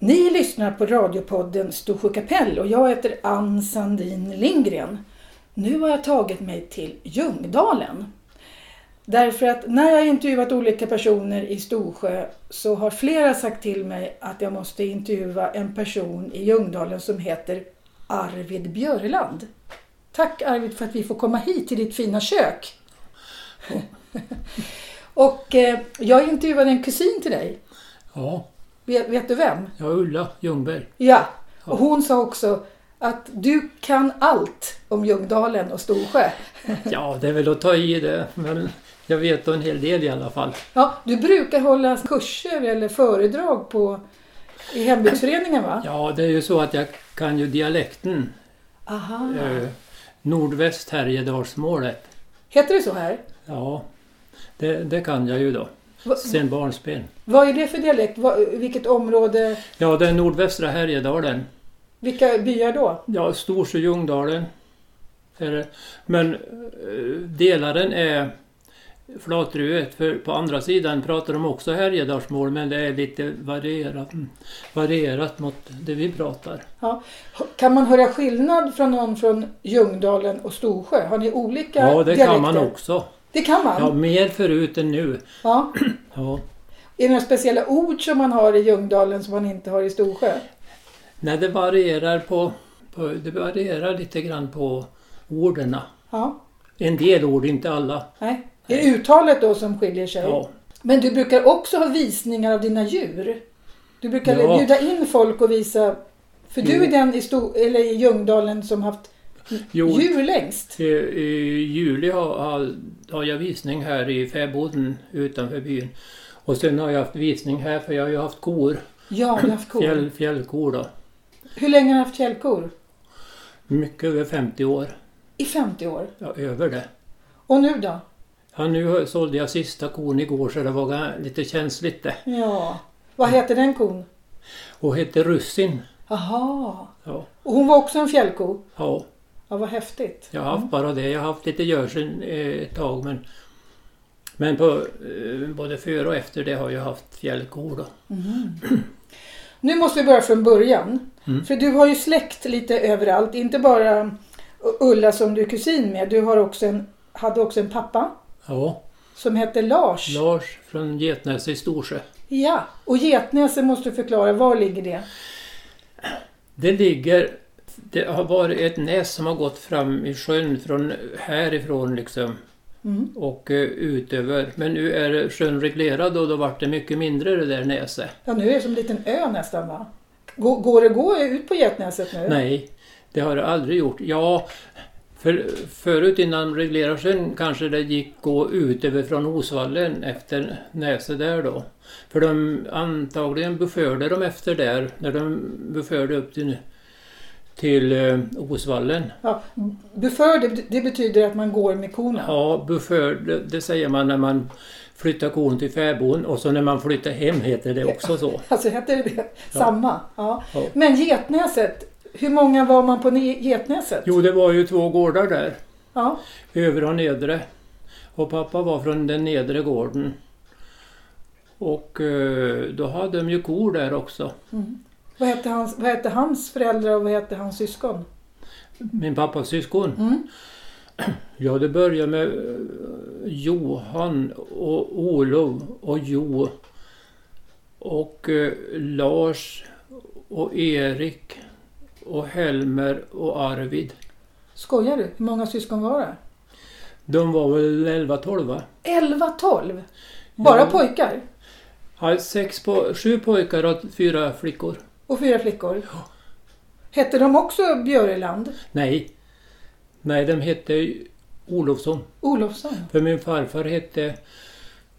Ni lyssnar på radiopodden Storsjö kapell och jag heter Ann Sandin Lindgren. Nu har jag tagit mig till Ljungdalen. Därför att när jag intervjuat olika personer i Storsjö så har flera sagt till mig att jag måste intervjua en person i Ljungdalen som heter Arvid Björland. Tack Arvid för att vi får komma hit till ditt fina kök. och eh, jag intervjuade en kusin till dig. Ja, Vet, vet du vem? ja Ulla Ljungberg. Ja, och hon sa också att du kan allt om Ljungdalen och Storsjö. Ja, det är väl att ta i det, men jag vet en hel del i alla fall. Ja, du brukar hålla kurser eller föredrag på, i hembygdsföreningen va? Ja, det är ju så att jag kan ju dialekten. Aha. Eh, nordväst Härjedalsmålet. Heter det så här? Ja, det, det kan jag ju då. Va, Sen barnsben. vad är det för dialekt? Va, vilket område? Ja, det är nordvästra Härjedalen. Vilka byar då? Ja, Storsjö Ljungdalen. Men eh, delaren är Flatruet. För på andra sidan pratar de också Härjedalsmål men det är lite varierat, mm, varierat mot det vi pratar. Ja. Kan man höra skillnad från någon från Ljungdalen och Storsjö? Har ni olika Ja, det dialekter? kan man också. Det kan man? Ja, mer förut än nu. Ja. Ja. Är det några speciella ord som man har i Ljungdalen som man inte har i Storsjö? Nej, det varierar på, på det varierar lite grann på orden. Ja. En del ord, inte alla. Nej. Det är uttalet då som skiljer sig? Ja, Men du brukar också ha visningar av dina djur. Du brukar Ja. bjuda in folk och visa. För du Jo. är den i, Sto- eller i Ljungdalen som haft Jo. djur längst. I, i juli har, har, har jag visning här i fäboden utanför byn. Och sen har jag haft visning här för jag har ju haft kor. Ja, du har haft kor. Fjäll, fjällkor då. Hur länge har du haft fjällkor? Mycket över 50 år. I 50 år. Ja, över det. Och nu då? Ja, nu sålde jag sista kon igår så det var lite känsligt det. Ja. Vad heter den kon? Och hette Russin. Aha. Ja, Och hon var också en fjällko? ja, Ja, vad häftigt. jag har haft bara det. Jag har haft lite görsel eh, ett tag men men på, eh, både före och efter det har jag haft fjällkor då. Nu måste vi börja från början. Mm. För du har ju släkt lite överallt. Inte bara Ulla som du är kusin med. Du har också en, hade också en pappa Ja, som hette Lars. Lars från Getnäs i Storsjö. Ja, och Getnäset måste du förklara. Var ligger det? Det ligger... Det har varit ett näs som har gått fram i sjön från härifrån liksom Mm. och eh, utöver. Men nu är sjön reglerad och då vart det mycket mindre det där näset. Ja, nu är det som en liten ö nästan va? Går, går det gå ut på Getnäset nu? Nej, det har det aldrig gjort. Ja, för, förut innan reglerade sjön kanske det gick gå ut över från Osvallen efter näset där då. För de antagligen beförde de efter där när de beförde upp till, till eh, Osvallen. Ja, buför, det, det betyder att man går med korna. Ja, buför, det, det säger man när man flyttar kon till fäboden och så när man flyttar hem heter det också så. Alltså heter det det? Samma? Ja. Ja. Men Getnäset, hur många var man på Getnäset? Jo, det var ju två gårdar där. Ja. Övre och nedre. Och pappa var från den nedre gården. Och eh, då hade de ju kor där också. Mm. Vad, hette hans, vad hette hans föräldrar och vad hette hans syskon? Min pappas syskon. Mm. Ja, det började med eh, Johan och Olof och Jo. Och eh, Lars och Erik och Helmer och Arvid. Skojar du? Hur många syskon var det? De var väl 11-12 va? 11, 12? Bara Ja. pojkar? Ja, sex po sju pojkar och fyra flickor. Och fyra flickor? Hette de också Björland? Nej. Nej, de hette Olofsson. Olofsson? För min farfar hette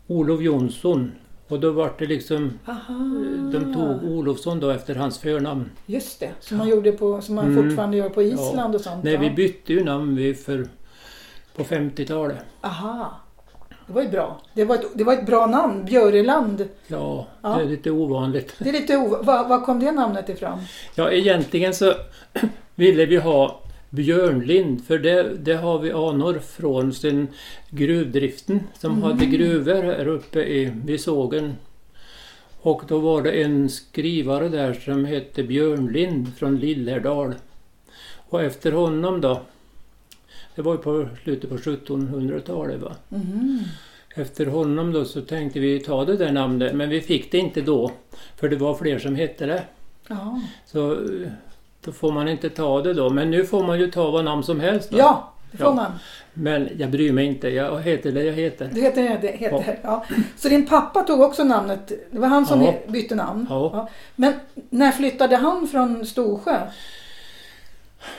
Olof Jonsson. Och då var det liksom, Aha. de tog Olofsson då efter hans förnamn. Just det, som man, gjorde på, som man Mm. fortfarande gör på Island och sånt. Nej, ja. vi bytte ju namn vi för, på 50-talet. Aha. Det var ju bra. Det var ett, det var ett bra namn, Björeland. Ja, Ja. det är lite ovanligt. Det är lite o... Var, var kom det namnet ifrån? Ja, egentligen så ville vi ha Björnlind, för det, det har vi anor från sen gruvdriften som hade gruvor här uppe i, vid sågen. Och då var det en skrivare där som hette Björn Lind från Lillerdal. Och efter honom då, det var ju på slutet på 1700-talet va. Mhm. Efter honom då så tänkte vi ta det där namnet men vi fick det inte då. För det var fler som hette det. Ja. Så då får man inte ta det då. Men nu får man ju ta vad namn som helst. va? ja, det får Ja. man. Men jag bryr mig inte. Jag heter det jag heter. Det heter det. Heter, ja. Så din pappa tog också namnet. Det var han som Ja. bytte namn? Ja. Men när flyttade han från Storsjö?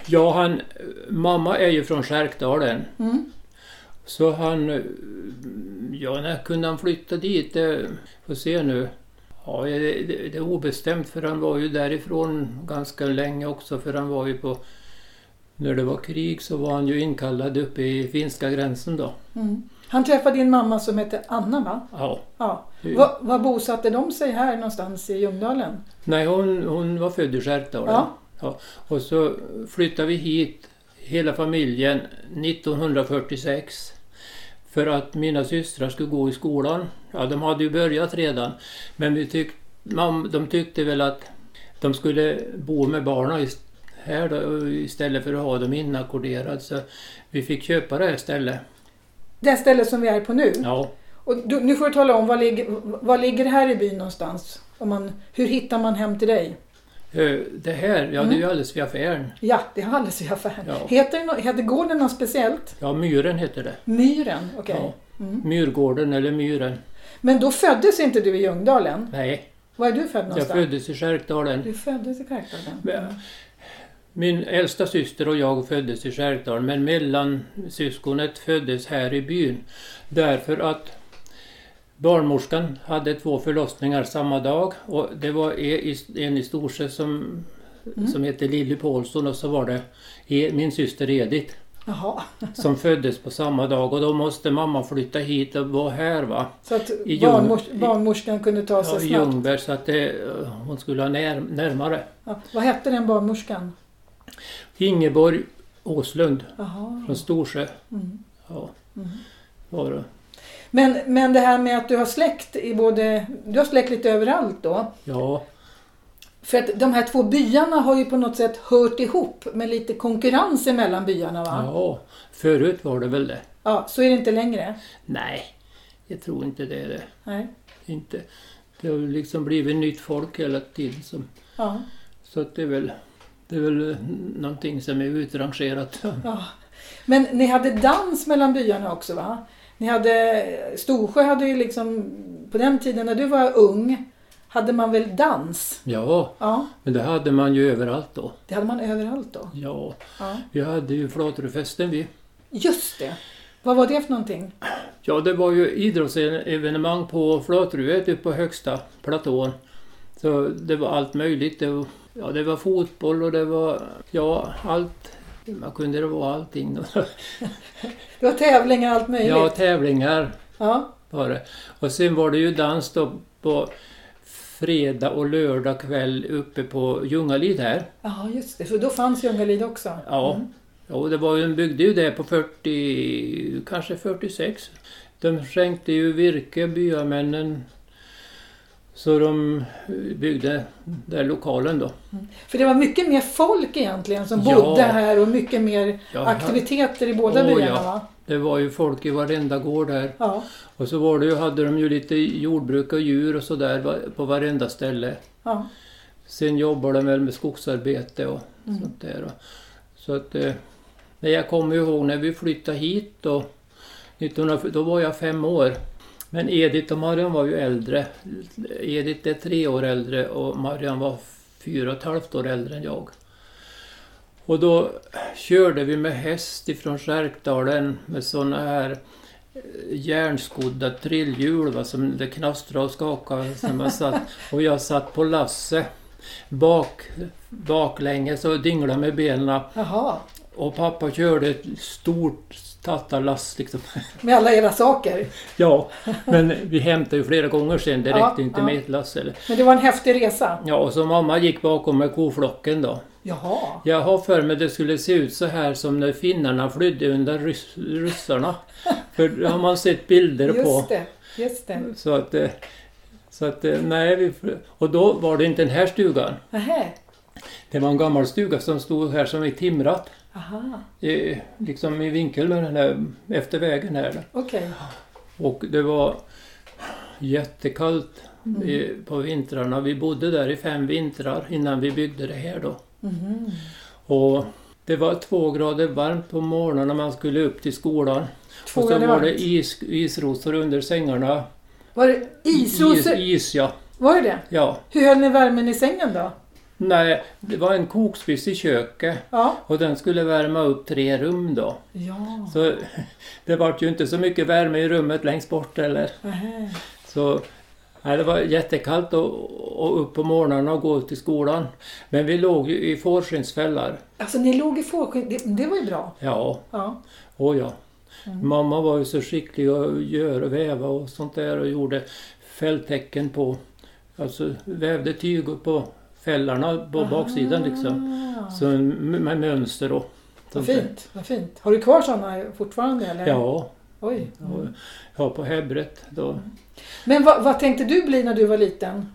Ja, han, mamma är ju från Skärkdalen. Mm. Så han... Ja, när kunde han flytta dit? Det, får se nu. Ja, det, det, det är obestämt för han var ju därifrån ganska länge också för han var ju på... När det var krig så var han ju inkallad uppe i finska gränsen då. Mm. Han träffade din mamma som hette Anna va? Ja. Ja. Var, var bosatte de sig här någonstans i Ljungdalen? Nej, hon, hon var född i Skärkdalen. Ja. Ja. Och så flyttade vi hit, hela familjen, 1946. För att mina systrar skulle gå i skolan. Ja, de hade ju börjat redan. Men vi tyck, de tyckte väl att de skulle bo med barnen här då, istället för att ha dem inackorderade. Så vi fick köpa det här stället. Det ställe som vi är på nu. Ja. Och du, nu får du tala om, var ligger, var ligger det här i byn någonstans? Om man, hur hittar man hem till dig? Det här, ja det är ju alldeles vid affären. Ja, det är alldeles i affären. Ja. Heter, nå- heter gården något speciellt? Ja, Myren heter det. Myren, okej. Ja. Mm. Myrgården eller Myren. Men då föddes inte du i Ljungdalen? Nej, Var är du född jag någonstans? föddes i Skärkdalen. Du föddes i Kärkdalen? Men- Min äldsta syster och jag föddes i Skärkdalen men mellansyskonet föddes här i byn. Därför att barnmorskan hade två förlossningar samma dag och det var en i Storsjö som, som hette Lilly Paulsson och så var det min syster Edith Jaha, som föddes på samma dag och då måste mamma flytta hit och vara här va. så att barnmors, barnmorskan kunde ta sig Ja, snabbt? Ljungberg så att det, hon skulle ha när, närmare. Ja. Vad hette den barnmorskan? Ingeborg Åslund Jaha. från Storsjö. Mm. Ja, Mm. var det. Men, men det här med att du har släkt i både... Du har släkt lite överallt då. Ja, För att de här två byarna har ju på något sätt hört ihop med lite konkurrens emellan byarna va? ja, förut var det väl det. Ja, så är det inte längre. Nej, jag tror inte det är det. Nej. Inte. Det har liksom blivit nytt folk hela tiden. Som, Ja. så att det är väl det är väl någonting som är utrangerat. Ja. Men ni hade dans mellan byarna också va? Ni hade, Storsjö hade ju liksom, på den tiden när du var ung, hade man väl dans? Ja, Ja, men det hade man ju överallt då. det hade man överallt då. Ja, Ja. vi hade ju Flatrufesten vi. Just det. Vad var det för någonting? Ja, det var ju idrottsevenemang på Flatruet uppe på högsta platån. Så det var allt möjligt. Det var, ja, det var fotboll och det var, ja, allt. Man kunde det vara allting. Det var tävlingar allt möjligt. Ja, tävlingar Ja. var det. Och sen var det ju dans då på fredag och lördag kväll uppe på Ljungalid här. Ja, just det. För då fanns Ljungalid också. Ja. Mm. Ja, det var ju, de byggde ju det på 40, kanske 46. De skänkte ju virke, byamännen. Så de byggde den lokalen då. För det var mycket mer folk egentligen som Ja. bodde här och mycket mer Ja, aktiviteter i båda Åh, byarna ja. Det var ju folk i varenda gård där. Ja. Och så var det ju, hade de ju lite jordbruk och djur och sådär på varenda ställe. ja. Sen jobbar de väl med skogsarbete och Mm. sånt där. Så att... eh, Men jag kommer ihåg när vi flyttade hit då. 1900, då var jag fem år. Men Edith och Marian var ju äldre. Edith är tre år äldre och Marian var fyra och ett halvt år äldre än jag. Och då körde vi med häst ifrån Skärkdalen med såna här eh, järnskodda trilljul va, som det knastrade och skakade. Som man satt, och jag satt på Lasse bak, baklänges och dinglade med benen. Jaha. Och pappa körde ett stort tattarlass liksom. Med alla era saker. Ja, men vi hämtade ju flera gånger sen. Det Ja, räckte inte ja. med ett lass. Eller. Men det var en häftig resa. Ja, och så mamma gick bakom med koflocken då. Jaha. Jag har för mig det skulle se ut så här som när finnarna flydde undan rys ryssarna. För det har man sett bilder på. Just det. Just det. Så att... eh, Så att, eh, nej, vi, och då var det inte den här stugan. Nähä. Det var en gammal stuga som stod här som i timrat. Aha, I, liksom i den här, efter vägen här. okej. Och det var jättekallt Mm. i, på vintrarna. Vi bodde där i fem vintrar innan vi byggde det här då. Mhm. Och det var två grader varmt på morgonen när man skulle upp till skolan. Två och så var det is, isrosor under sängarna. Var det isrosor? Is, is ja. Var det? ja. Hur höll ni värmen i sängen då? Nej, det var en kokspis i köket. Ja. Och den skulle värma upp tre rum då. Ja. Så det var ju inte så mycket värme i rummet längst bort eller. Nähä. Så nej, det var jättekallt att och upp på morgnarna och gå till skolan. Men vi låg ju i fårskinnsfällar. Alltså ni låg i fårskinn, det, det var ju bra. Ja, Ja. åh ja. Mamma var ju så skicklig att göra och väva och sånt där och gjorde fälltecken på, alltså vävde tyg på fällarna på baksidan liksom. Så med mönster och Vad fint, vad fint. Har du kvar sådana fortfarande eller? Ja, Oj. och, ja på Hebbret då. Men vad, vad tänkte du bli när du var liten?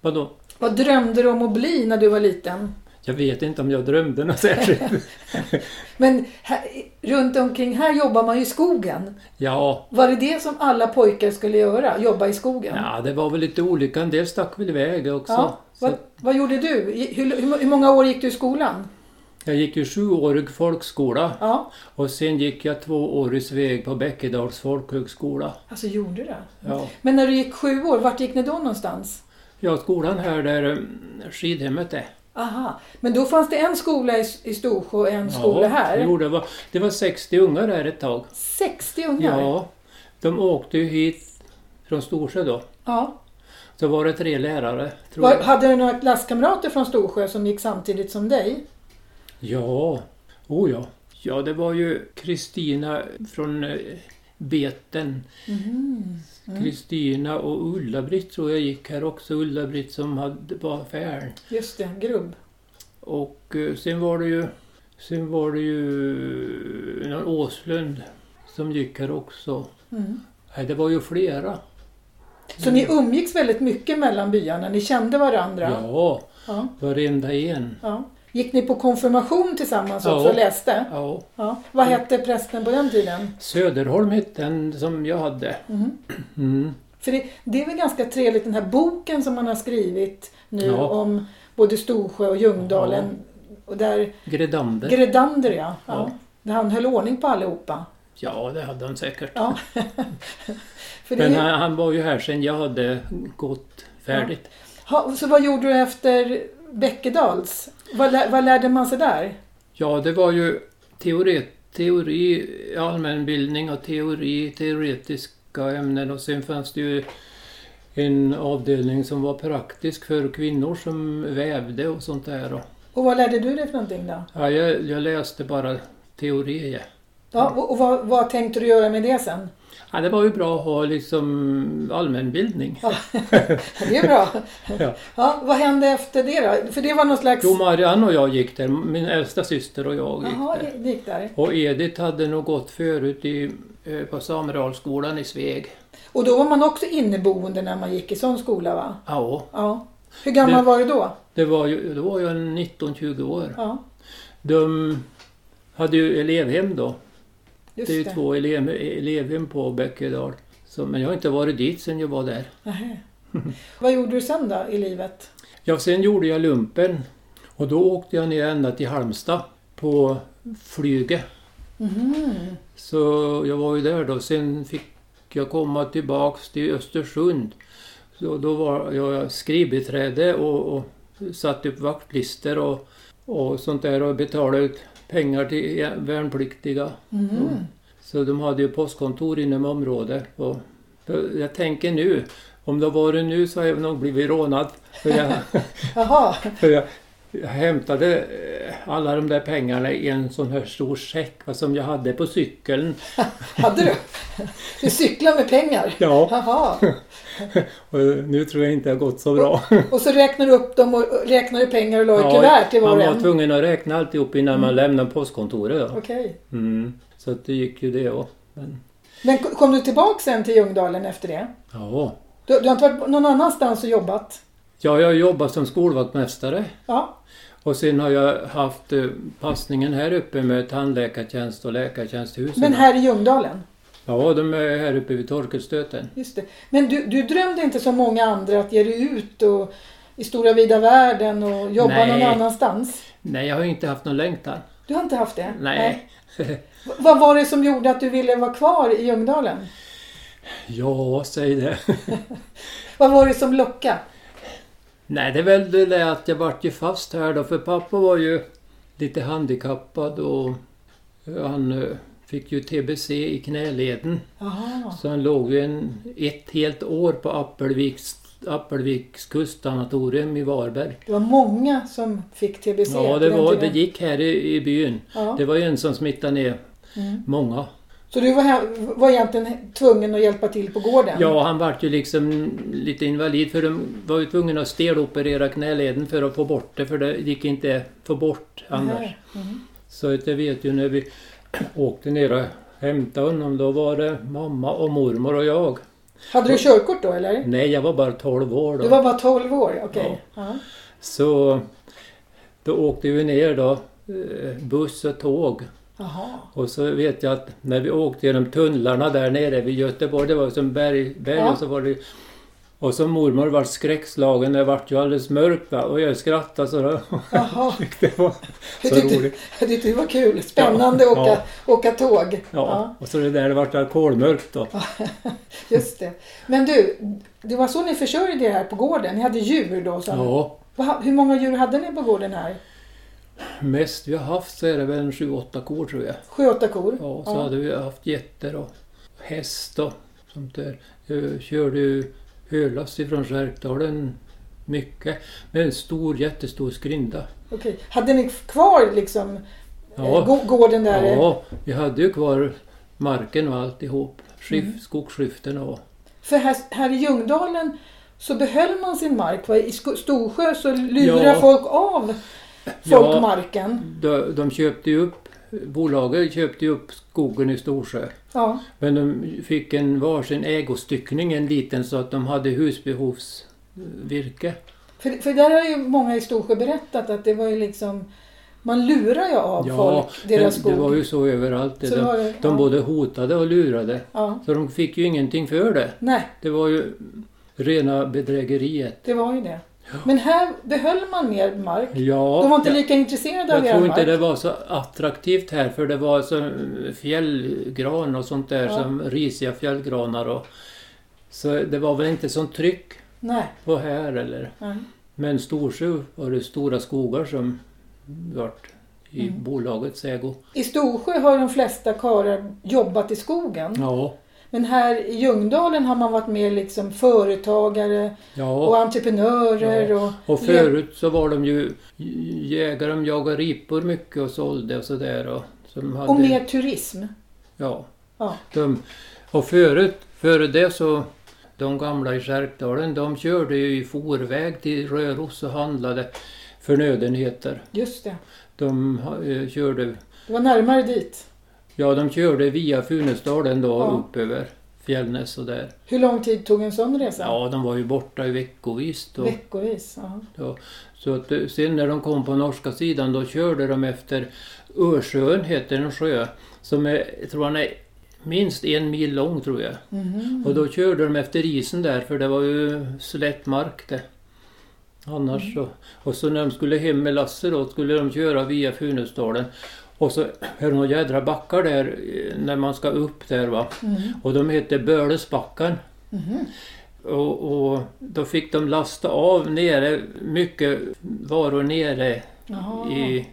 Vadå? Vad drömde du om att bli när du var liten? Jag vet inte om jag drömde något särskilt. Men här, runt omkring här jobbar man ju i skogen. Ja, Var det det som alla pojkar skulle göra? Jobba i skogen? ja, det var väl lite olika. En del stack väl iväg också. Ja. Vad, vad gjorde du? I- Hur, hur, många år gick du i skolan? jag gick ju sjuårig folkskola Ja, och sen gick jag tvåårig väg på Bäckedals folkhögskola. alltså gjorde du det? Ja. Men när du gick sju år, vart gick ni då någonstans? ja, skolan här där mm, skidhemmet är. Aha, men då fanns det en skola i, i Storsjö och en skola här? Jo, det var, det var 60 ungar här ett tag. 60 ungar? Ja, de åkte ju hit från Storsjö då. ja. Så var det tre lärare, tror Var, jag. hade du några klasskamrater från Storsjö som gick samtidigt som dig? Ja, oh ja. Ja, det var ju Kristina från eh, Beten. Mm. Kristina och Ulla-Britt tror jag gick här också. Ulla-Britt som hade, var affären. Just det, grubb. Och eh, sen var det ju Sen var det ju någon Åslund som gick här också. Mm. Nej, det var ju flera. Så ni umgicks väldigt mycket mellan byarna? Ni kände varandra? Ja, Ja. varenda en. ja. Gick ni på konfirmation tillsammans Ja. också och läste? Ja. Ja. Vad hette prästen på den tiden? Söderholm hette den som jag hade. Mhm. Mm. För det, det är väl ganska trevligt den här boken som man har skrivit nu Ja. om både Storsjö och Ljungdalen. Och där, Gredander. Gredander ja. ja. Ja. Där han höll ordning på allihopa. Ja, det hade han säkert. Ja. Men han, han var ju här sen jag hade gått färdigt. ha, så vad gjorde du efter Bäckedals? Vad, lär, vad lärde man sig där? Ja, det var ju teori, teori, allmänbildning och teori, teoretiska ämnen och sen fanns det ju en avdelning som var praktisk för kvinnor som vävde och sånt där. Och, vad lärde du dig för någonting då? ja, jag, jag läste bara teori. Ja. Ja, och och vad, vad tänkte du göra med det sen? Ja, det var ju bra att ha liksom allmänbildning. Ja, det är bra. Ja. Ja, vad hände efter det då? För det var någon slags... Jo, Marianne och jag gick där, min äldsta syster och jag gick Jaha, där. gick där. Och Edith hade nog gått förut i, eh, på Sameralskolan i Sveg. Och då var man också inneboende när man gick i sån skola va? Ja, Ja. Hur gammal Det- var du då? det var ju, då var jag 19-20 år. Ja, De hade ju elevhem då. Just det är ju det. två elev, elevhem på Bäckedal. Så, men jag har inte varit dit sen jag var där. Vad gjorde du sen då i livet? Ja, sen gjorde jag lumpen. Och då åkte jag ner ända till Halmstad på flyget. Mhm. Så jag var ju där då. Sen fick jag komma tillbaks till Östersund. Så då var jag skrivbiträde och, och satte upp vaktlistor och, och sånt där och betalade ut pengar till värnpliktiga. Mhm. Så de hade ju postkontor inom området. Och jag tänker nu, om det var det nu så har jag nog blivit rånad. För jag, Jaha, för jag, jag hämtade eh, alla de där pengarna i en sån här stor säck som jag hade på cykeln. hade du? Du cyklade med pengar? Ja, Jaha. och nu tror jag inte det har gått så bra. Och så räknar du upp dem och räknar du pengar och la i kuvert till var man och var en? tvungen att räkna alltihop innan man lämnade postkontoret. Okej. Mm. Så att det gick ju det också. Men, Men kom du tillbaka sen till Ljungdalen efter det? ja, Du, du har inte varit någon annanstans och jobbat? Ja, jag har jobbat som skolvaktmästare. Ja. Och sen har jag haft eh, passningen här uppe med tandläkartjänst och läkartjänst i. Men här i Ljungdalen? Ja, de är här uppe vid Torkelstöten. Just det. Men du, du drömde inte som många andra att ge dig ut och, i stora vida världen och jobba Nej. någon annanstans? Nej, jag har inte haft någon längtan. Du har inte haft det? Nej. V- Vad var det som gjorde att du ville vara kvar i Ljungdalen? ja, säg det. Vad var det som lockade? Nej, det är väl det där att jag vart ju fast här då, för pappa var ju lite handikappad och han eh, fick ju TBC i knäleden. Jaha. Så han låg ju en, ett helt år på Appelviks, Appelviks kustsanatorium i Varberg. Det var många som fick TBC Ja, det, var, det gick här i, i byn. Ja. Det var ju en som smittade ner Mm. många. Så du var, var egentligen tvungen att hjälpa till på gården? Ja, han vart ju liksom lite invalid för de var ju tvungna att steloperera knäleden för att få bort det för det gick inte att få bort annars. Mm. Så jag vet ju när vi åkte ner och hämtade honom då var det mamma och mormor och jag. Hade du körkort då eller? Nej, jag var bara 12 år då. Du var bara 12 år, okej. Ja. Så då åkte vi ner då, eh, buss och tåg. Jaha. Och så vet jag att när vi åkte genom tunnlarna där nere vid Göteborg, det var som berg, berg Ja. och så var det och så mormor var skräckslagen, det vart ju alldeles mörkt va? och jag skrattade så då. Det var Jag så tyckte, roligt. jag tyckte det var kul. Spännande att Ja. åka, åka tåg. Ja. och så det där det vart alkoholmörkt då. Just det. Men du, det var så ni försörjde er här på gården? Ni hade djur då? Som, Ja, Hur många djur hade ni på gården här? Mest vi har haft så är det väl en sju, åtta kor tror jag. Sju, åtta kor? Ja, så hade vi haft getter och häst och sånt där. Jag körde ju hölass ifrån Skärkdalen mycket. Med en stor, jättestor skrinda. Okej. Hade ni kvar liksom Ja. eh, gå- gården där? Ja, vi hade ju kvar marken och alltihop. Skif, Mm. Skogsskiften och... För här, här i Ljungdalen så behöll man sin mark. va? I Storsjö så lurar Ja. folk av folk Ja. De, de köpte ju upp, bolaget köpte ju upp skogen i Storsjö. Ja. Men de fick en varsin ägostyckning, en liten, så att de hade husbehovsvirke. För, för där har ju många i Storsjö berättat att det var ju liksom man lurar ju av folk deras skog. det var ju så överallt. Så de det, de ja. både hotade och lurade. Ja. Så de fick ju ingenting för det. Nej, Det var ju rena bedrägeriet. det var ju det. Men här behöll man mer mark. Ja, De var inte jag, lika intresserade av jag tror mark. inte det var så attraktivt här för det var så fjällgran och sånt där Ja. som risiga fjällgranar och så det var väl inte sånt tryck Nej. på här eller. Nej. Men Storsjö var det stora skogar som vart i Mm. bolagets ägo. I Storsjö har de flesta karlar jobbat i skogen. Ja, Men här i Ljungdalen har man varit mer liksom företagare ja. och entreprenörer. Och, Och förut så var de ju jägare, de jagade ripor mycket och sålde och sådär. Och, som hade, och mer turism. Ja. Ja. De, och förut, före det så, de gamla i Skärkdalen, de körde ju i forväg till Röros och handlade förnödenheter. Just det. De eh, körde, Det var närmare dit. Ja de körde via Funäsdalen då Ja. upp över Fjällnäs och där. Hur lång tid tog en sån resa? Ja, de var ju borta i veckovis då. Veckovis. Ja. Så att, eh, sen när de kom på norska sidan då körde de efter Örsjön heter en sjö som är, jag tror han är minst en mil lång tror jag. Mhm. Och då körde de efter isen där för det var ju slätt mark det. Annars så. Och så när de skulle hem med Lasse då skulle de köra via Funäsdalen. Och så är det några jädra backar där eh, när man ska upp där va. Mhm. Och de heter Bölesbacken. Mhm. Och, och då fick de lasta av nere, mycket varor nere Jaha. i,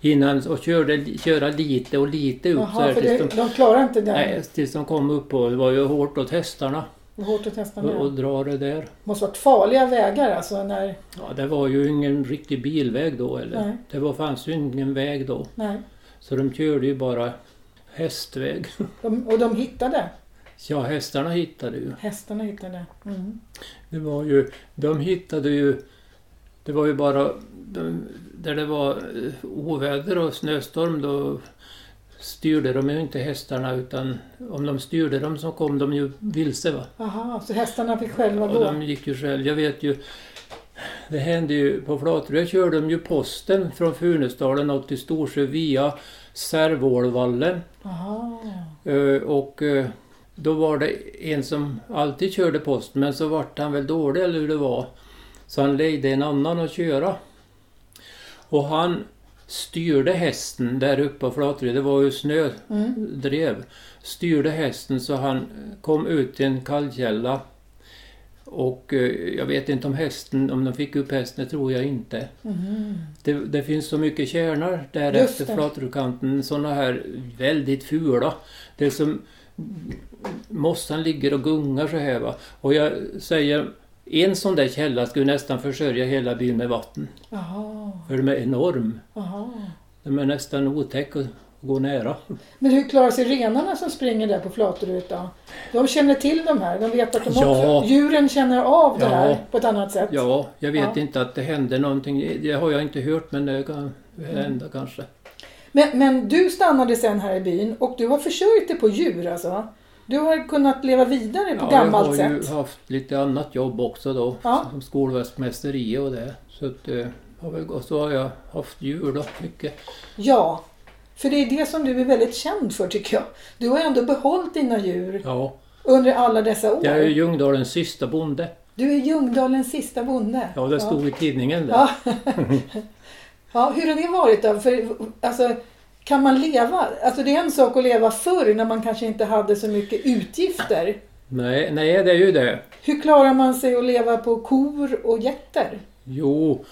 innan och körde, köra lite och lite upp så Jaha, här för tills det, de, de klarar inte det. nej, tills de kom upp och det var ju hårt åt hästarna Det var hårt att testa och, och dra det där. Det måste varit farliga vägar alltså. När, Ja, det var ju ingen riktig bilväg då eller. Nej. Det var, fanns ju ingen väg då. nej. Så de körde ju bara hästväg. De, och de hittade. Ja, hästarna hittade ju. Hästarna hittade. Mm. Det var ju, de hittade ju, det var ju bara de, där det var eh, oväder och snöstorm då styrde de ju inte hästarna utan om de styrde dem så kom de ju vilse. Va? Aha, så hästarna fick själva gå? de gick ju själv. Jag vet ju, det hände ju på Flatrö körde de ju posten från Funäsdalen upp till Storsjö via Särvålvallen. Eh, Och eh, då var det en som alltid körde posten men så vart han väl dålig eller hur det var. Så han lejde en annan att köra. Och han styrde hästen där uppe på Flatrö, det var ju snödrev. Mm. Styrde hästen så han kom ut till en kallkälla. Och eh, jag vet inte om hästen, om de fick upp hästen, det tror jag inte. Mhm. Det, det finns så mycket kärnar där efter. Flatrökanten, sådana här väldigt fula. Det är som mossan ligger och gungar så här va. Och jag säger, en sån där källa skulle nästan försörja hela byn med vatten. Jaha. För de är enorm. Aha. De är nästan otäck att gå nära. Men hur klarar sig renarna som springer där på Flaterut då? De känner till de här, de vet att de Ja. också... Djuren känner av det Ja. här på ett annat sätt? Ja, jag vet Ja. inte att det hände någonting. Det har jag inte hört men det kan hända Mm. kanske. Men, men du stannade sen här i byn och du har försörjt dig på djur alltså? Du har kunnat leva vidare på Ja, gammalt jag har ju sätt? haft lite annat jobb också då. Ja. Som skolvästmästeri och det. Så att, eh, och så har jag haft djur då mycket. Ja, för det är det som du är väldigt känd för tycker jag. Du har ändå behållit dina djur Ja, under alla dessa år. jag är ju Ljungdalens sista bonde. Du är Ljungdalens sista bonde. Ja, det stod i tidningen där. Ja. ja, hur har det varit då? För, alltså, kan man leva? Alltså det är en sak att leva förr när man kanske inte hade så mycket utgifter. Nej, nej, det är ju det. Hur klarar man sig att leva på kor och getter? Jo,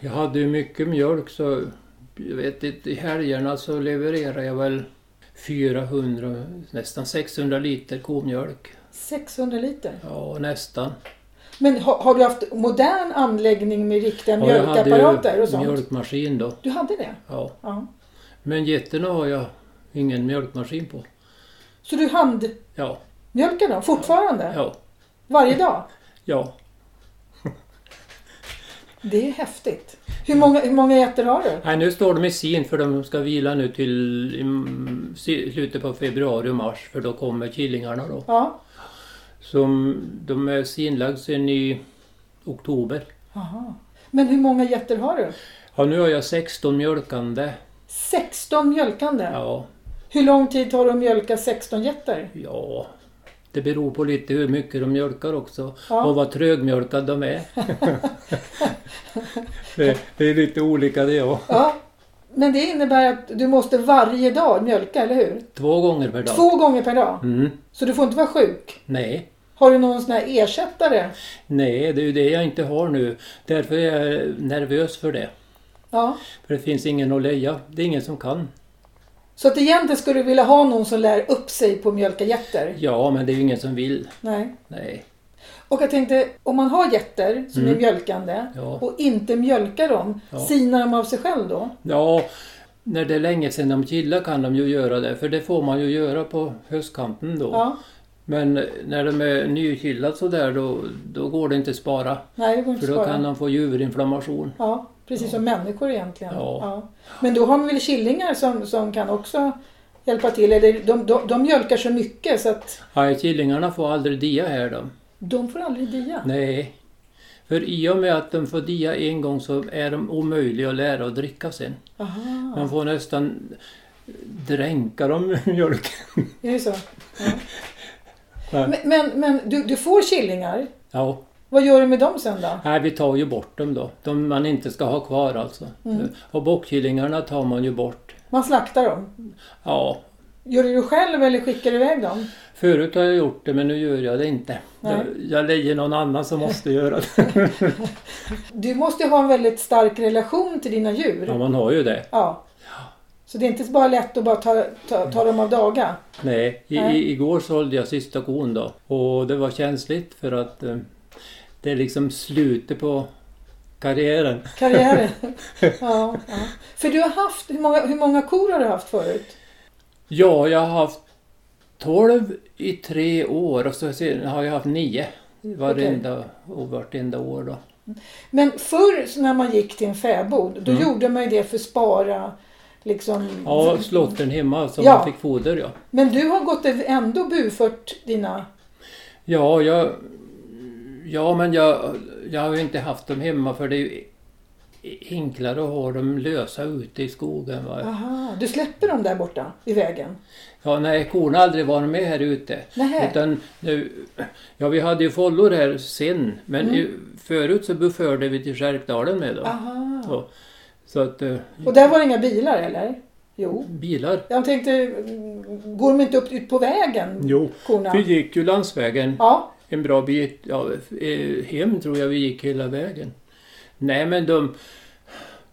jag hade ju mycket mjölk så jag vet inte, i helgerna så levererade jag väl 400, nästan 600 liter komjölk. 600 liter. Ja, nästan. Men har, har du haft modern anläggning med riktiga Ja, jag hade mjölkapparater ju och sånt? mjölkmaskin då. Du hade det? Ja. Ja. Men getterna har jag ingen mjölkmaskin på. Så du handmjölkar Ja, dem fortfarande? ja, Varje dag? ja. Det är häftigt. Hur många, hur många getter har du? Nej, nu står de i sin för de ska vila nu till slutet på februari och mars för då kommer killingarna då. Ja. Som, de är sinlagda sedan i oktober. Aha. Men hur många getter har du? Ja, nu har jag 16 mjölkande. 16 mjölkande? Ja, Hur lång tid tar det att mjölka 16 getter? ja. Det beror på lite hur mycket de mjölkar också. Ja. Och vad trögmjölkad de är. det, det är lite olika det ja. Ja. Men det innebär att du måste varje dag mjölka, eller hur? Två gånger per dag. Två gånger per dag. Mm. Så du får inte vara sjuk. Nej. Har du någon sån här ersättare? Nej, det är ju det jag inte har nu. Därför är jag nervös för det. Ja. För det finns ingen att leja. Det är ingen som kan. Så att egentligen skulle du vilja ha någon som lär upp sig på att mjölka getter? Ja, men det är ju ingen som vill. Nej. Nej. Och jag tänkte, om man har getter som Mm. är mjölkande Ja. och inte mjölkar dem, Ja. sinar de av sig själv då? Ja, när det är länge sedan de chillar kan de ju göra det. För det får man ju göra på höstkanten då. Ja. Men när de är nykillat sådär då, då går det inte att spara. Nej, det går inte För då spara. kan de få juverinflammation. Ja, precis som människor egentligen. Ja. Men då har man väl killingar som, som kan också hjälpa till? Eller de, de, de mjölkar så mycket så att Nej, killingarna får aldrig dia här de. de får aldrig dia. Nej. För i och med att de får dia en gång så är de omöjliga att lära att dricka sen. Aha, Man får nästan dränka dem i mjölken. är det så? Ja. Men, men, men du, du får killingar. Ja, Vad gör du med dem sen då? nej vi tar ju bort dem då. De man inte ska ha kvar alltså. Mm. Och bockkillingarna tar man ju bort. Man slaktar dem. Ja, Gör du det själv eller skickar du iväg dem? förut har jag gjort det men nu gör jag det inte. Nej. Jag, jag lejer någon annan som måste göra det. Du måste ju ha en väldigt stark relation till dina djur. Ja, man har ju det. Ja. Så det är inte bara lätt att bara ta, ta, ta dem av daga. Nej, i, Nej. I, igår sålde jag sista kon då. Och det var känsligt för att eh, det är liksom slutet på karriären. Karriären. ja, ja. För du har haft, hur många, hur många kor har du haft förut? Ja, jag har haft 12 i tre år och så har jag haft nio varenda, och vartenda år då. Men förr så när man gick till en fäbod, då Mm. gjorde man ju det för att spara liksom... Ja, slotten hemma som Ja. man fick foder ja. Men du har gått ändå bufört dina... Ja, jag, ja men jag, jag har ju inte haft dem hemma för det är ju enklare att ha dem lösa ute i skogen. Va? Aha, du släpper dem där borta i vägen? Ja, nej, korna har aldrig varit med här ute. Nähä. Utan nu, ja, vi hade ju follor här sen, men Mm. i, förut så buförde vi till Skärkdalen med dem. Aha. Så, så att eh, Och där var det inga bilar eller? Jo. bilar. Jag tänkte, mm, går de inte upp ut på vägen, Jo, korna? vi gick ju landsvägen Ja, en bra bit. Ja, eh, hem tror jag vi gick hela vägen. Nej, men de,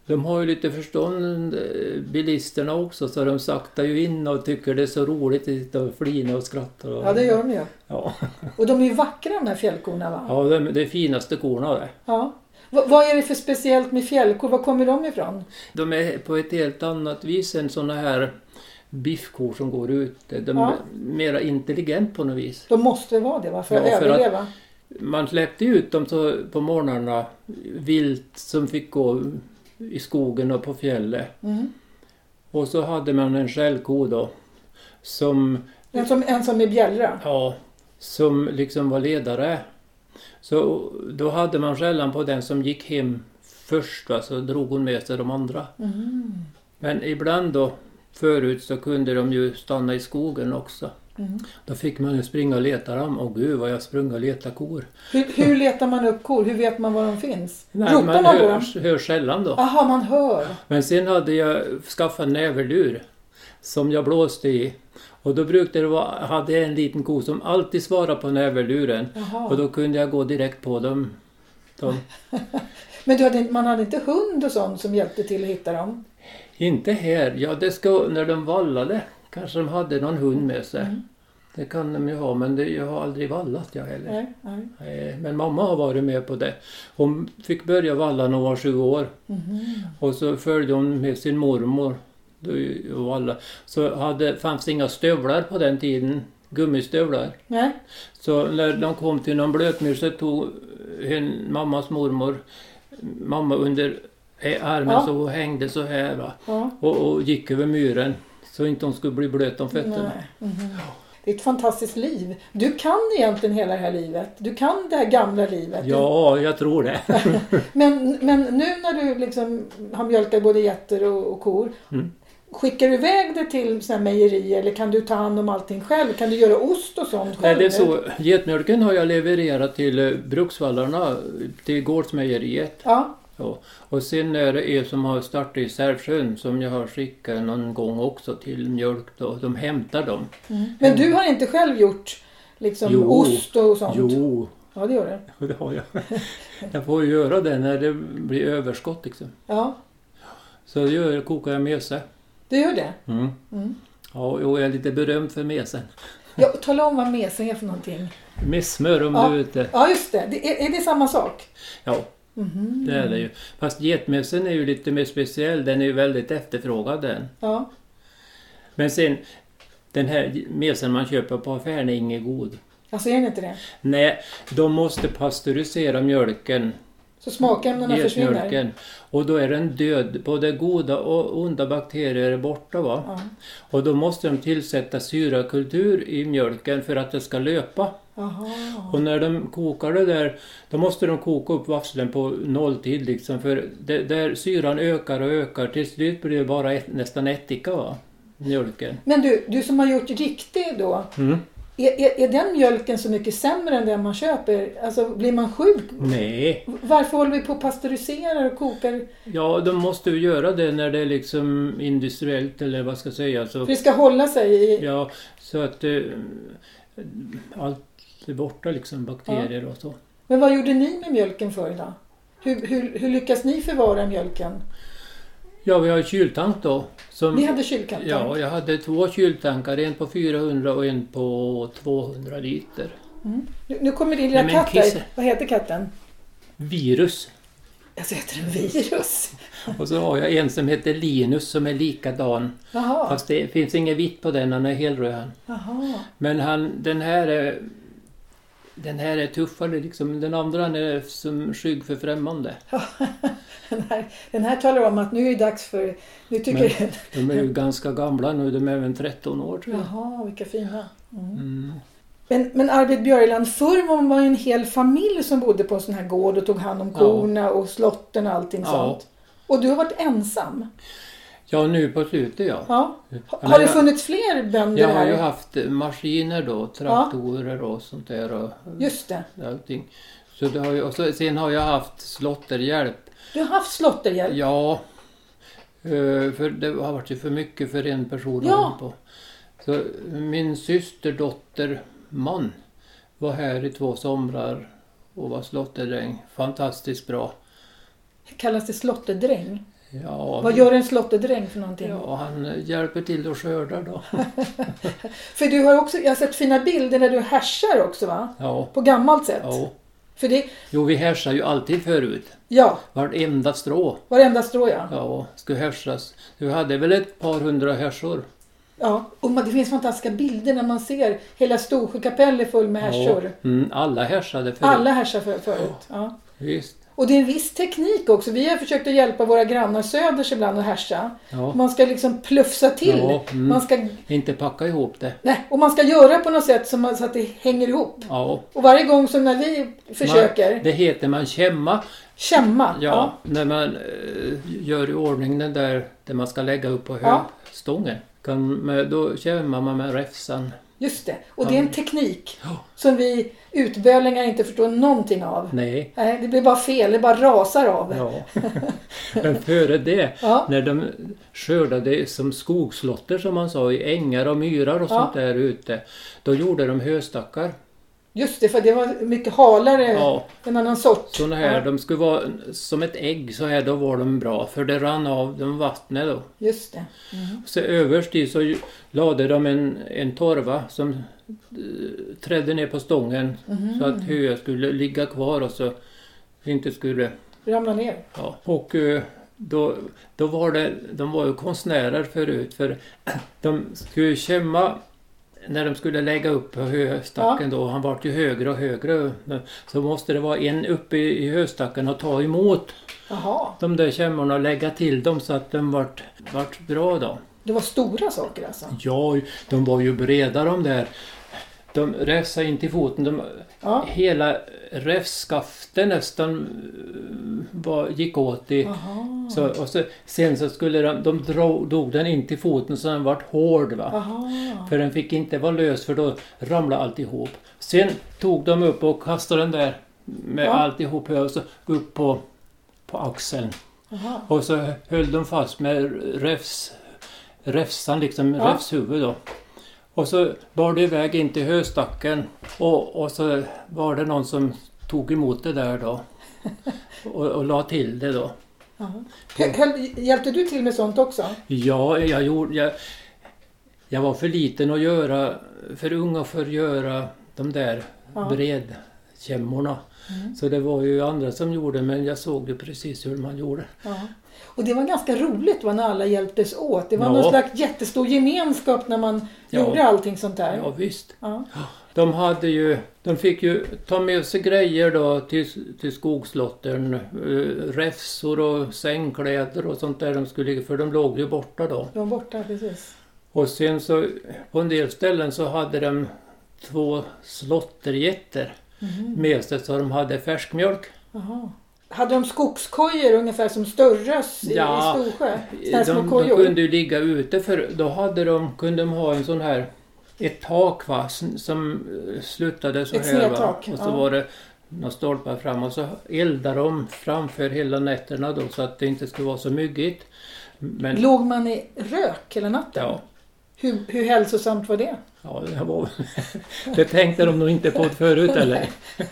de har ju lite förstånd, eh, bilisterna också, så de saktar ju in och tycker det är så roligt att sitta och flina och skratta. Och, ja det gör de ju. Ja, Och de är ju vackra de här fjällkorna va? ja de, är finaste korna det. Ja. Va- vad är det för speciellt med fjällkor? Var kommer de ifrån? De är på ett helt annat vis än såna här biffkor som går ute. De Ja. är mera intelligent på något vis. De måste vara det va? För att Ja, för att- överleva? Man släppte ut dem så på morgnarna, vilt som fick gå i skogen och på fjället. Mm. Och så hade man en skällko då, som, En som, en som är bjällra? ja, som liksom var ledare. Så då hade man skällan på den som gick hem först, va, så drog hon med sig de andra. Mm. Men ibland då, förut så kunde de ju stanna i skogen också. Mm. Då fick man ju springa och leta dem. Åh gud vad jag sprang och letade kor. Hur, hur letar man upp kor? Hur vet man var de finns? Nej, Ropar man man på dem? hör, hör sällan då. Jaha, man hör. Men sen hade jag skaffat en näverlur som jag blåste i. Och då brukade det vara, hade jag en liten ko som alltid svarade på näverluren. Och Jaha. då kunde jag gå direkt på dem. dem. Men du hade, man hade inte hund och sånt som hjälpte till att hitta dem? Inte här, ja det ska, när de vallade kanske de hade någon hund med sig. Mm. Det kan de ju ha, men det, jag har aldrig vallat jag heller. Nej, nej. Eh, Men mamma har varit med på det. Hon fick börja valla när hon var sju år. Mhm. Och så följde hon med sin mormor. och valla. Så hade, fanns det inga stövlar på den tiden. Gummistövlar. Nej. Så när de kom till någon blötmyr så tog hen, mammas mormor mamma under eh, armen Ja. så hängde så här va. Ja. Och, och gick över myren. Så inte hon skulle bli blöt om fötterna. Nej. Mhm. Det är ett fantastiskt liv. Du kan egentligen hela det här livet. Du kan det här gamla livet. Ja, jag tror det. Men, men nu när du liksom har mjölkat både getter och, och kor. Mm. Skickar du iväg det till såna här mejerier eller kan du ta hand om allting själv? Kan du göra ost och sånt Nej, själv? det är så. Getmjölken har jag levererat till eh, Bruksvallarna, till Gårdsmejeriet. Ja. Ja. Och sen är det er som har startat i Sävsjön som jag har skickat någon gång också till mjölk då. De hämtar dem. Mm. Men du har inte själv gjort liksom Jo. ost och sånt? Jo, Ja, det gör du. det har jag. Jag får ju göra det när det blir överskott liksom. Ja, Så det gör, kokar jag mese. det gör det. Mm. Mm. Ja, och jag är lite berömd för mesen. Ja, tala om vad mesen är för någonting. Med smör om Ja. du är ute. Ja, just det. det är, är det samma sak? Ja, Mhm. det är det ju. Fast getmesen är ju lite mer speciell. Den är ju väldigt efterfrågad den. Ja. Men sen, den här mesen man köper på affären är ingen god. Alltså är det inte det? Nej, de måste pasteurisera mjölken, Så smakämnena försvinner? getmjölken. Och då är den död. Både goda och onda bakterier är borta va. Ja. Och då måste de tillsätta syrakultur i mjölken för att det ska löpa. Jaha. Och när de kokar det där, då måste de koka upp vafflen på nolltid liksom. För det, där syran ökar och ökar, till slut blir det bara ett, nästan ättika va. Mjölken. Men du, du som har gjort riktig då. Mm. Är, är, är den mjölken så mycket sämre än den man köper? Alltså blir man sjuk? Nej, Varför håller vi på och pasteuriserar och kokar? ja de måste ju göra det när det är liksom industriellt eller vad ska jag säga. Så, För det ska hålla sig i... ja, så att eh, allt är borta liksom, bakterier och så. Men vad gjorde ni med mjölken förr då? Hur, hur, hur lyckas ni förvara mjölken? Ja, vi har kyltank då. Som, Ni hade kylkatt? Ja, jag hade två kyltankar, en på 400 och en på 200 liter. Mm. Nu, nu kommer din lilla katt här. Vad heter katten? Virus. Alltså heter den virus? Och så har jag en som heter Linus som är likadan. Jaha. Fast det finns inget vitt på den, han är helröd. Men han, den här är Den här är tuffare liksom. Den andra är som skygg för främmande. Den här, den här talar om att nu är det dags för... Nu tycker De är ju ganska gamla nu. De är även 13 år tror jag. Jaha, vilka fina. Mm. Mm. Men, men Arvid Björland, förr var man en hel familj som bodde på en sån här gård och tog hand om Ja. korna och slotten och allting Ja. sånt. Och du har varit ensam. Ja, nu på slutet ja. Ja. Ja, Har men det funnits fler bönder Jag har ju haft eh, maskiner då, traktorer och sånt där och Just det. allting. Så det har ju, och så, sen har jag haft slotterhjälp. Du har haft slotterhjälp. Ja, eh, för det har varit ju för mycket för en person Ja. på. Så min systerdotter man var här i två somrar och var slotterdräng. Fantastiskt bra. Kallas det slotterdräng? Ja, Vad gör en slotterdräng för någonting? ja, han hjälper till att skörda då. För du har också, jag har sett fina bilder när du härsar också va? Ja, På gammalt sätt. ja. För det, Jo, vi härsar ju alltid förut. ja, Vartenda strå. varenda strå ja. Ja, skulle härsas. Du hade väl ett par hundra härsor? ja. Och det finns fantastiska bilder när man ser hela Storsjö kapell är full med härsor. Ja. Mm, alla härsade förut. Alla härsar för, förut. Ja. Visst. Och det är en viss teknik också. Vi har försökt att hjälpa våra grannar söders ibland att härsa. Ja. Man ska liksom plufsa till. Ja, mm. Man ska, Inte packa ihop det. nej, och man ska göra på något sätt som man, så att det hänger ihop. Ja. Och varje gång som när vi försöker Man, det heter man kämma. kämma. Ja, När man eh, gör i ordning den där, där man ska lägga upp på Ja. högstången. Kan, med, då kämmar man med räfsan. Just det. Och det är en teknik Ja. som vi utbölingar inte förstår någonting av. Nej. Nej, det blir bara fel. Det bara rasar av. Ja. Men före det, Ja. när de skördade som skogslotter som man sa i ängar och myrar och sånt där ute. Då gjorde de höstackar. Just det, för det var mycket halare. Ja, En annan sort. såna här. Ja, De skulle vara som ett ägg så här, då var de bra. För det rann av dem vattnet då. just det. Mm. Så överst i så lade de en, en torva som eh, trädde ner på stången Mhm. så att höet skulle ligga kvar och så inte skulle... Ramla ner. Ja. Och eh, då, då var det, de var ju konstnärer förut för de skulle kämma när de skulle lägga upp höstacken då, han vart ju högre och högre, så måste det vara en uppe i, höstacken och ta emot Jaha, de där kämmorna och lägga till dem så att de vart, vart bra då. det var stora saker alltså. Ja, de var ju breda de där. De räfsade in till foten. De, Ja. Hela räfskaften nästan eh, var, gick åt i. Så, och så, sen så skulle de, de drog, drog den in till foten så den vart hård. Va? För den fick inte vara lös för då ramlade alltihop. Sen tog de upp och kastade den där med Ja. alltihop och så upp på, på axeln. Jaha. Och så höll de fast med räfs, räfsan, liksom Ja. räfshuvud då. Och så bar det iväg in till höstacken och, och så var det någon som tog emot det där då. Och, och la till det då. Höll, hjälpte du till med sånt också? Ja, jag gjorde... Jag, jag var för liten att göra, för ung för att göra de där Ja. bredkämmorna. Mm. Så det var ju andra som gjorde men jag såg ju precis hur man gjorde. Ja. Och det var ganska roligt va, när alla hjälptes åt. Det var Ja. någon slags jättestor gemenskap när man Ja. gjorde allting sånt där. Ja, visst. Ja. De hade ju, de fick ju ta med sig grejer då till, till skogslottern. Uh, räfsor och sängkläder och sånt där de skulle, för de låg ju borta då. De var borta precis. Och sen så på en del ställen så hade de två slottergetter Mhm. med sig så de hade färskmjölk. Jaha. Hade de skogskojor ungefär som Störrös i, Ja, i Storsjö? De, små de kunde ju ligga ute för då hade de, kunde de ha en sån här ett tak va, som eh, slutade så Ett här va. Och så ja. var det några stolpar fram och så eldade de framför hela nätterna då så att det inte skulle vara så myggigt. Men Låg man i rök hela natten? ja, Hur, hur hälsosamt var det? ja det, var, det tänkte de nog inte på förut eller?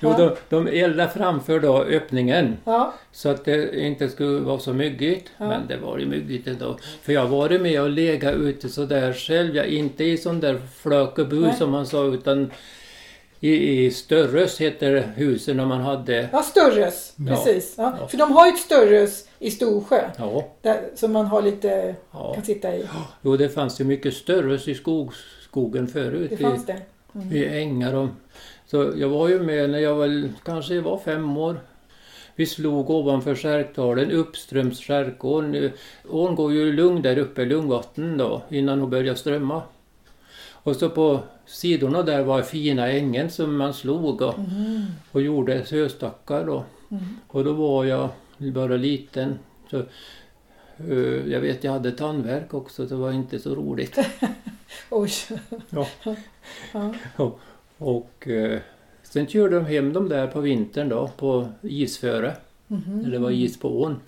Jo, de, de eldade framför då öppningen. Ja, Så att det inte skulle vara så myggigt. Ja. Men det var ju myggigt ändå. För jag har varit med och lega ute sådär själv. Jag inte i sån där flökebu Nej. som man sa utan i, i Störrös heter husen när man hade... ja Störrös. Ja. Precis. Ja. För de har ju ett Störrös i Storsjö. Ja, Där, som man har lite, ja. kan sitta i. Jo, det fanns ju mycket Störrös i skogs, skogen förut. Det fanns det. I, I ängar och Så jag var ju med när jag väl kanske var fem år. Vi slog ovanför Skärkdalen, uppströms Skärkån. Ån går ju lugn där uppe, Lungvatten då, innan hon börjar strömma. Och så på sidorna där var fina ängen som man slog och, Mm. och gjorde höstackar då. Mm. Och då var jag bara liten. Så, eh, jag vet jag hade tandvärk också, det var inte så roligt. Oj. Ja. Ja. Och, och eh, sen körde de hem dem där på vintern då, på isföre. Mhm. När det var is på ån.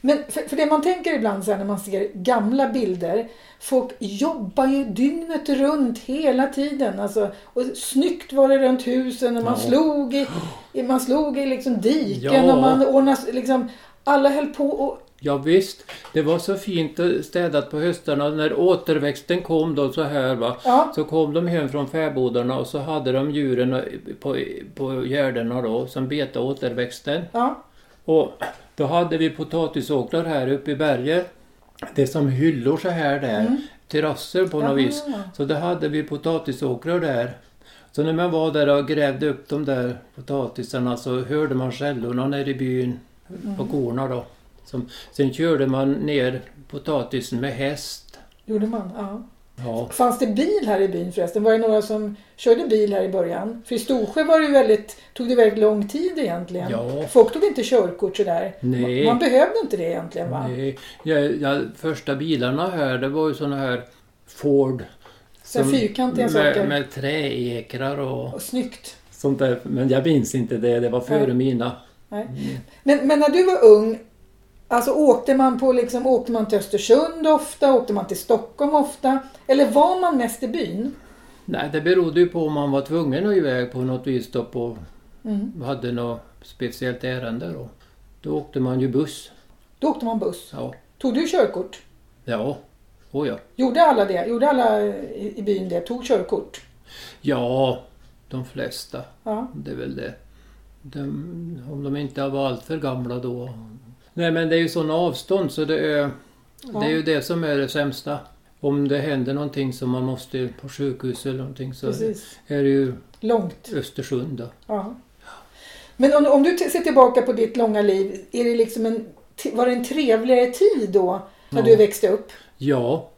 Men för, för det man tänker ibland så här när man ser gamla bilder. Folk jobbar ju dygnet runt hela tiden. Alltså, och snyggt var det runt husen och man Ja. slog i, man slog i liksom diken Ja. och man ordnade liksom. Alla höll på och Ja, visst, det var så fint städat på höstarna. När återväxten kom då så här va. ja, Så kom de hem från fäbodarna och så hade de djuren på, på gärdena då som betade återväxten. ja, Och då hade vi potatisåkrar här uppe i berget. Det är som hyllor så här där. Mm. Terrasser på Jaha. något vis. Så då hade vi potatisåkrar där. Så när man var där och grävde upp de där potatisarna så hörde man skällorna nere i byn på Mm. korna då. Som, sen körde man ner potatisen med häst. gjorde man. Ja. Ja, Fanns det bil här i byn förresten? Var det några som körde bil här i början? För i Storsjö var det väldigt, tog det väldigt lång tid egentligen. Ja. Folk tog inte körkort sådär. Nej. Man behövde inte det egentligen va? nej. Ja, ja, första bilarna här det var ju såna här Ford. Så här fyrkantiga med, saker. med träekrar och Och snyggt. sånt där. Men jag minns inte det, det var före Nej. mina. Nej. Men, men när du var ung, alltså åkte man på liksom, åkte man till Östersund ofta? Åkte man till Stockholm ofta? Eller var man mest i byn? Nej, det berodde ju på om man var tvungen att iväg på något vis då på, Mm. hade något speciellt ärende då. Då åkte man ju buss. Då åkte man buss. Ja, Tog du körkort? ja, oh ja. Gjorde alla det? Gjorde alla i byn det? Tog körkort? Ja, de flesta. Ja. Det är väl det. De, om de inte var allt för gamla då. Nej men det är ju sådana avstånd så det är, Ja. det är ju det som är det sämsta. Om det händer någonting som man måste på sjukhus eller någonting så Precis. är det ju Långt. Östersund då. Ja. Men om, om du ser tillbaka på ditt långa liv, är det liksom en, var det en trevligare tid då? När Ja. du växte upp? Ja,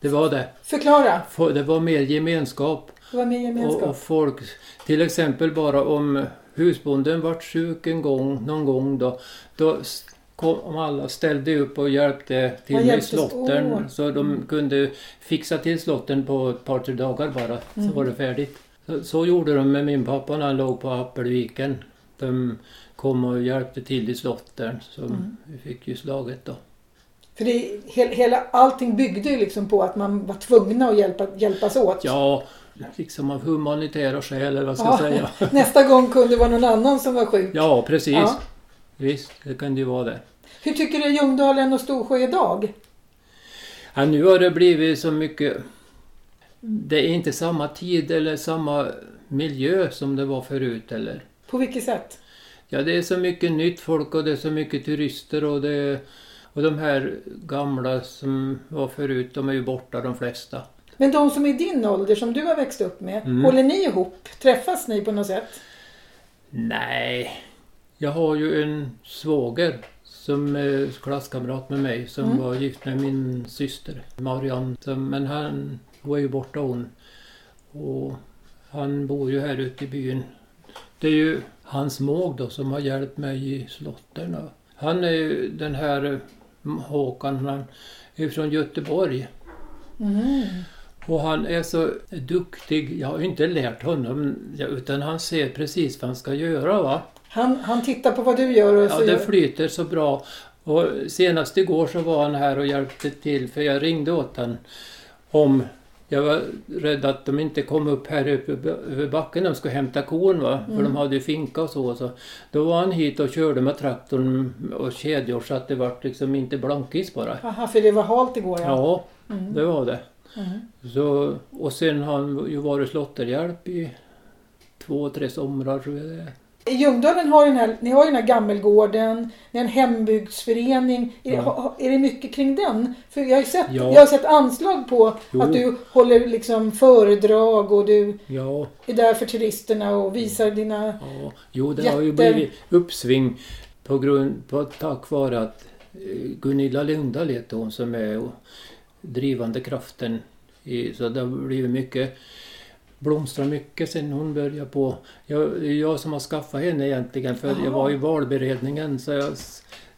det var det. Förklara. Få- Det var mer gemenskap. Det var mer gemenskap. Och, och folk, till exempel bara om husbonden vart sjuk en gång, någon gång då, då kom om alla ställde upp och hjälpte till med slottern. åt. Så de kunde fixa till slotten på ett par, tre dagar bara, Mm. så var det färdigt. Så, så gjorde de med min pappa när han låg på Appelviken. De kom och hjälpte till i slottern, så Mm. vi fick ju slaget då. För det, he, hela, allting byggde ju liksom på att man var tvungna att hjälpa, hjälpas åt. Ja, liksom av humanitära skäl eller vad ska Ja. jag säga. Nästa gång kunde det vara någon annan som var sjuk. Ja, precis. Ja. Visst, det kan det ju vara det. Hur tycker du Ljungdalen och Storsjö idag? Ja, nu har det blivit så mycket... Det är inte samma tid eller samma miljö som det var förut eller? På vilket sätt? Ja, det är så mycket nytt folk och det är så mycket turister och det... Och de här gamla som var förut, de är ju borta de flesta. Men de som är din ålder, som du har växt upp med, Mm. håller ni ihop? Träffas ni på något sätt? Nej, jag har ju en svåger som är klasskamrat med mig som Mm. var gift med min syster Marianne. Men han var ju borta hon. Och han bor ju här ute i byn. Det är ju hans måg då som har hjälpt mig i slotten. Han är ju den här eh, Håkan, han är från Göteborg. Mm. Och han är så duktig. Jag har ju inte lärt honom utan han ser precis vad han ska göra va. Han, han tittar på vad du gör och Ja, så det gör... flyter så bra. Och senast igår så var han här och hjälpte till för jag ringde åt han om jag var rädd att de inte kom upp här uppe över backen. De skulle hämta kon va, för Mm. de hade ju finka och så, så. Då var han hit och körde med traktorn och kedjor så att det vart liksom inte blankis bara. Aha, för det var halt igår ja. Ja, Mm. det var det. Mm. Så, och sen har han ju varit slotterhjälp i två, tre somrar tror jag det är. I Ljungdalen har ju den här, ni har ju den här gammelgården, ni har en hembygdsförening. Är, Ja. ha- är det mycket kring den? För jag har sett, Ja. jag har sett anslag på Jo. att du håller liksom föredrag och du Ja, är där för turisterna och visar dina... ja. Jo, det har ju blivit uppsving på grund, på, tack vare att eh, Gunilla Lundahl heter hon som är drivande kraften. I, så det har blivit mycket, blomstrar mycket sen hon började på. Jag, det är jag som har skaffat henne egentligen för Jaha. jag var i valberedningen så, jag,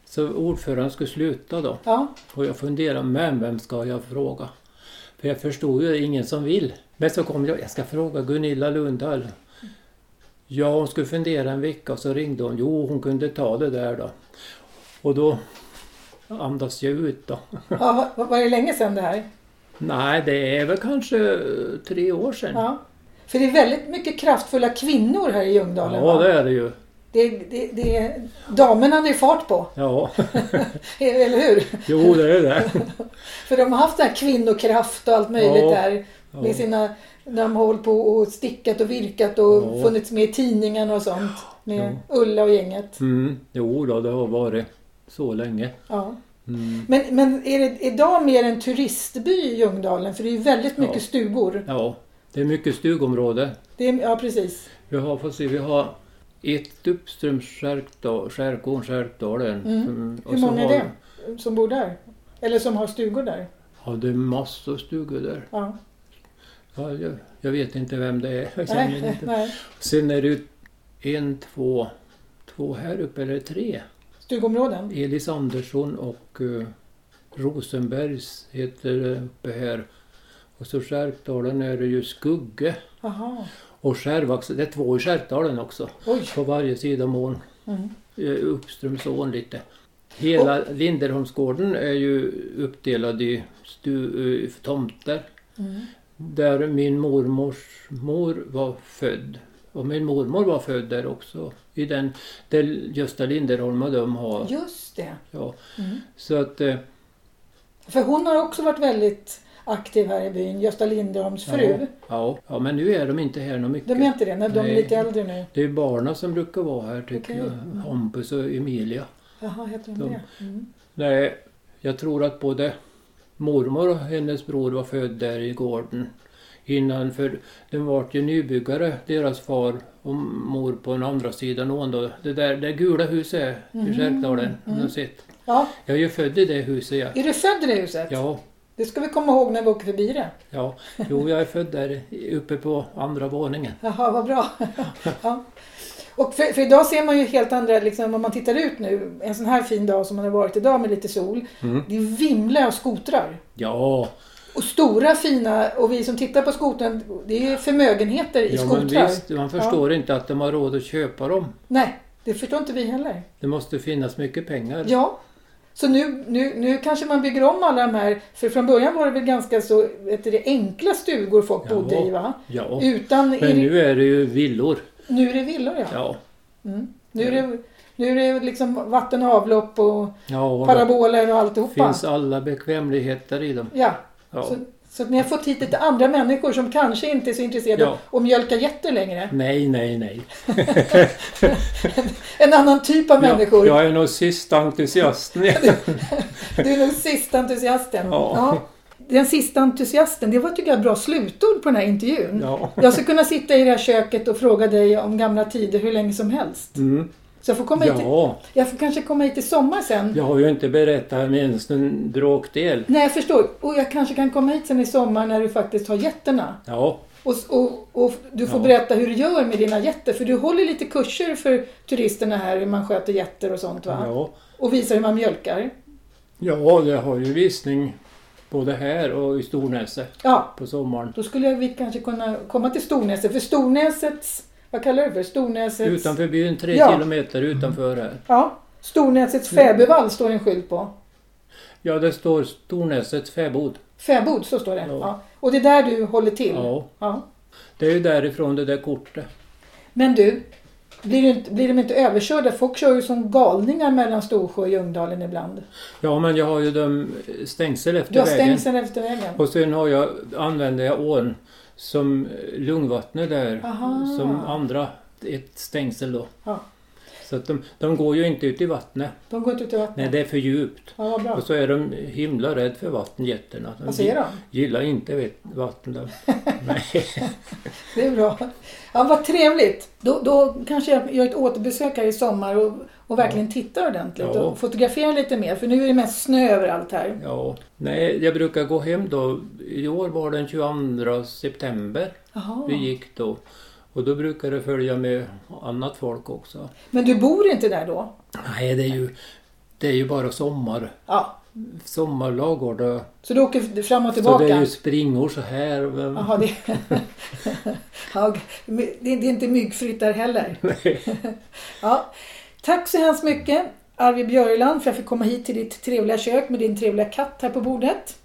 så ordföranden skulle sluta då. Ja, Och jag funderade, men vem ska jag fråga? För jag förstod ju ingen som vill. Men så kom jag, jag ska fråga Gunilla Lundahl. Ja, hon skulle fundera en vecka och så ringde hon. Jo, hon kunde ta det där då. Och då andas jag ut då. ja var, det länge sedan det här? Nej, det är väl kanske tre år sedan. Ja. För det är väldigt mycket kraftfulla kvinnor här i Ljungdalen Ja, va? det är det ju. Det, det, det, damerna är fart på, Ja, eller hur? jo det är det. För de har haft den här kvinnokraft och allt möjligt Ja. där. Ja. Med sina, när de har hållit på och stickat och virkat och Ja. funnits med i tidningarna och sånt. Med Ulla och gänget. Mm, jo då, det har varit så länge. Ja. Mm. Men, men är det idag mer en turistby i Ljungdalen? För det är ju väldigt mycket Ja. stugor. Ja, det är mycket stugområde. Det är, ja, precis. Vi har, får se, vi har ett uppströms Skärkda- Skärgården, Skärkdalen. Mm. som- Hur många är har- det som bor där? Eller som har stugor där? Ja, det är massor stugor där. Ja. Ja, jag, jag vet inte vem det är. Jag känner Nej, inte. nej. Sen är det en, två, två här uppe, eller tre. Stugområden? Elis Andersson och uh, Rosenbergs heter det uppe här. Och så Skärkdalen är det ju Skugge Jaha. och Skärvax. Det är två i Skärkdalen också. Oj. På varje sida om ån. Mm. eh, uppströms ån lite. Hela Linderholmsgården är ju uppdelad i stu, eh, tomter. Mm. Där min mormors mor var född. Och min mormor var född där också. I den där Gösta Linderholm och de har. Just det. Ja. Mm. Så att... eh, För hon har också varit väldigt aktiv här i byn, Gösta Lindholms fru. Ja, ja, ja, men nu är de inte här något mycket. De är inte det, när de är Nej. lite äldre nu. Det är barnen som brukar vara här tycker Okej. jag. Mm. Hampus och Emilia. Jaha, heter de De- det? Mm. Nej, jag tror att både mormor och hennes bror var född där i gården. Innan, för de var ju nybyggare, deras far och mor på den andra sidan ån då. Det där det gula huset är i Skärkdalen, om mm. du sett. Ja, Jag är ju född i det huset ja. är du född i det huset? Ja, Det ska vi komma ihåg när vi åker förbi det. ja. Jo, jag är född där uppe på andra våningen. Jaha, vad bra. ja. Och för, för idag ser man ju helt andra, liksom, om man tittar ut nu, en sån här fin dag som man har varit idag med lite sol. Mm. Det vimlar av skotrar. Ja, Och stora fina, och vi som tittar på skotern, det är förmögenheter i ja men skotrar. visst, man förstår inte att de har råd att köpa dem. Nej, det förstår inte vi heller. Det måste finnas mycket pengar. Ja. Så nu, nu, nu kanske man bygger om alla de här, för från början var det väl ganska så vet du, det, enkla stugor folk Ja. bodde i va? Ja, Utan, men det, nu är det ju villor. nu är det villor ja. Ja, Mm. Nu, är det, nu är det liksom vatten och avlopp och ja och paraboler och alltihopa. finns alla bekvämligheter i dem. Ja, Ja. så, så att ni har fått hit lite andra människor som kanske inte är så intresserade Ja. av att mjölka getter längre. Nej, nej, nej. En annan typ av människor. Jag, är nog sista entusiasten. Du är nog sista entusiasten. Ja. Den sista entusiasten, det var tycker jag bra slutord på den här intervjun. ja. Jag ska kunna sitta i det här köket och fråga dig om gamla tider hur länge som helst. Mm. Så jag får, komma hit, ja, jag får kanske komma hit i sommar sen. jag har ju inte berättat ens en bråkdel. Nej, jag förstår. Och jag kanske kan komma hit sen i sommar när du faktiskt har getterna. Ja, Och, och, och du får Ja. berätta hur du gör med dina getter. För du håller lite kurser för turisterna här hur man sköter getter och sånt va? ja. Och visar hur man mjölkar. ja, jag har ju visning både här och i Stornäset Ja, på sommaren. då skulle vi kanske kunna komma till Stornäset. För Stornäsets, vad kallar du det för? Stornäsets... Utanför byn, tre Ja. kilometer utanför här. Ja, Stornäsets fäbodvall står en skylt på. Ja, det står Stornäsets fäbod. Fäbod, så står det. Ja. Ja. Och det är där du håller till. Ja, Ja. det är ju därifrån det där kortet. Men du, blir, du inte, blir de inte överkörda? Folk kör ju som galningar mellan Storsjö och Ljungdalen ibland. Ja, men jag har ju de stängsel efter Du har vägen. stängsel efter vägen. Och sen har jag, använder jag ån som lungvattnet där. Aha. Som andra ett stängsel då. Ja. Så att de, de går ju inte ut i vattnet. De går inte ut i vattnet? Nej, det är för djupt. Ja, bra. Och så är de himla rädd för vatten, getterna. Vad säger de? gillar inte vet- vatten. De. Nej. Det är bra. Ja, vad trevligt. Då, då kanske jag gör ett återbesök här i sommar och, och verkligen tittar ordentligt Ja. och fotograferar lite mer. För nu är det mest snö överallt här. Ja, nej, jag brukar gå hem då. I år var det den 22 september Jaha. vi gick då. Och då brukar det följa med annat folk också. Men du bor inte där då? Nej, det är ju, det är ju bara sommar. Ja. Sommarlagård. Så du åker fram och Så tillbaka? det är ju springor så här. men- Jaha, det... ja, det, är inte myggfritt där heller. Ja. Tack så hemskt mycket Arvid Björland för att jag fick komma hit till ditt trevliga kök med din trevliga katt här på bordet.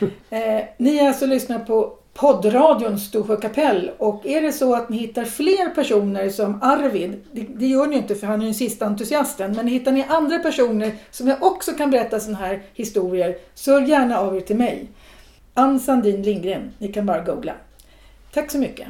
Eh, ni har alltså lyssnat på poddradion Storsjö kapell och är det så att ni hittar fler personer som Arvid, det, det gör ni inte för han är den sista entusiasten, men hittar ni andra personer som jag också kan berätta sådana här historier, så hör gärna av er till mig. Ann Sandin Lindgren, ni kan bara googla. Tack så mycket.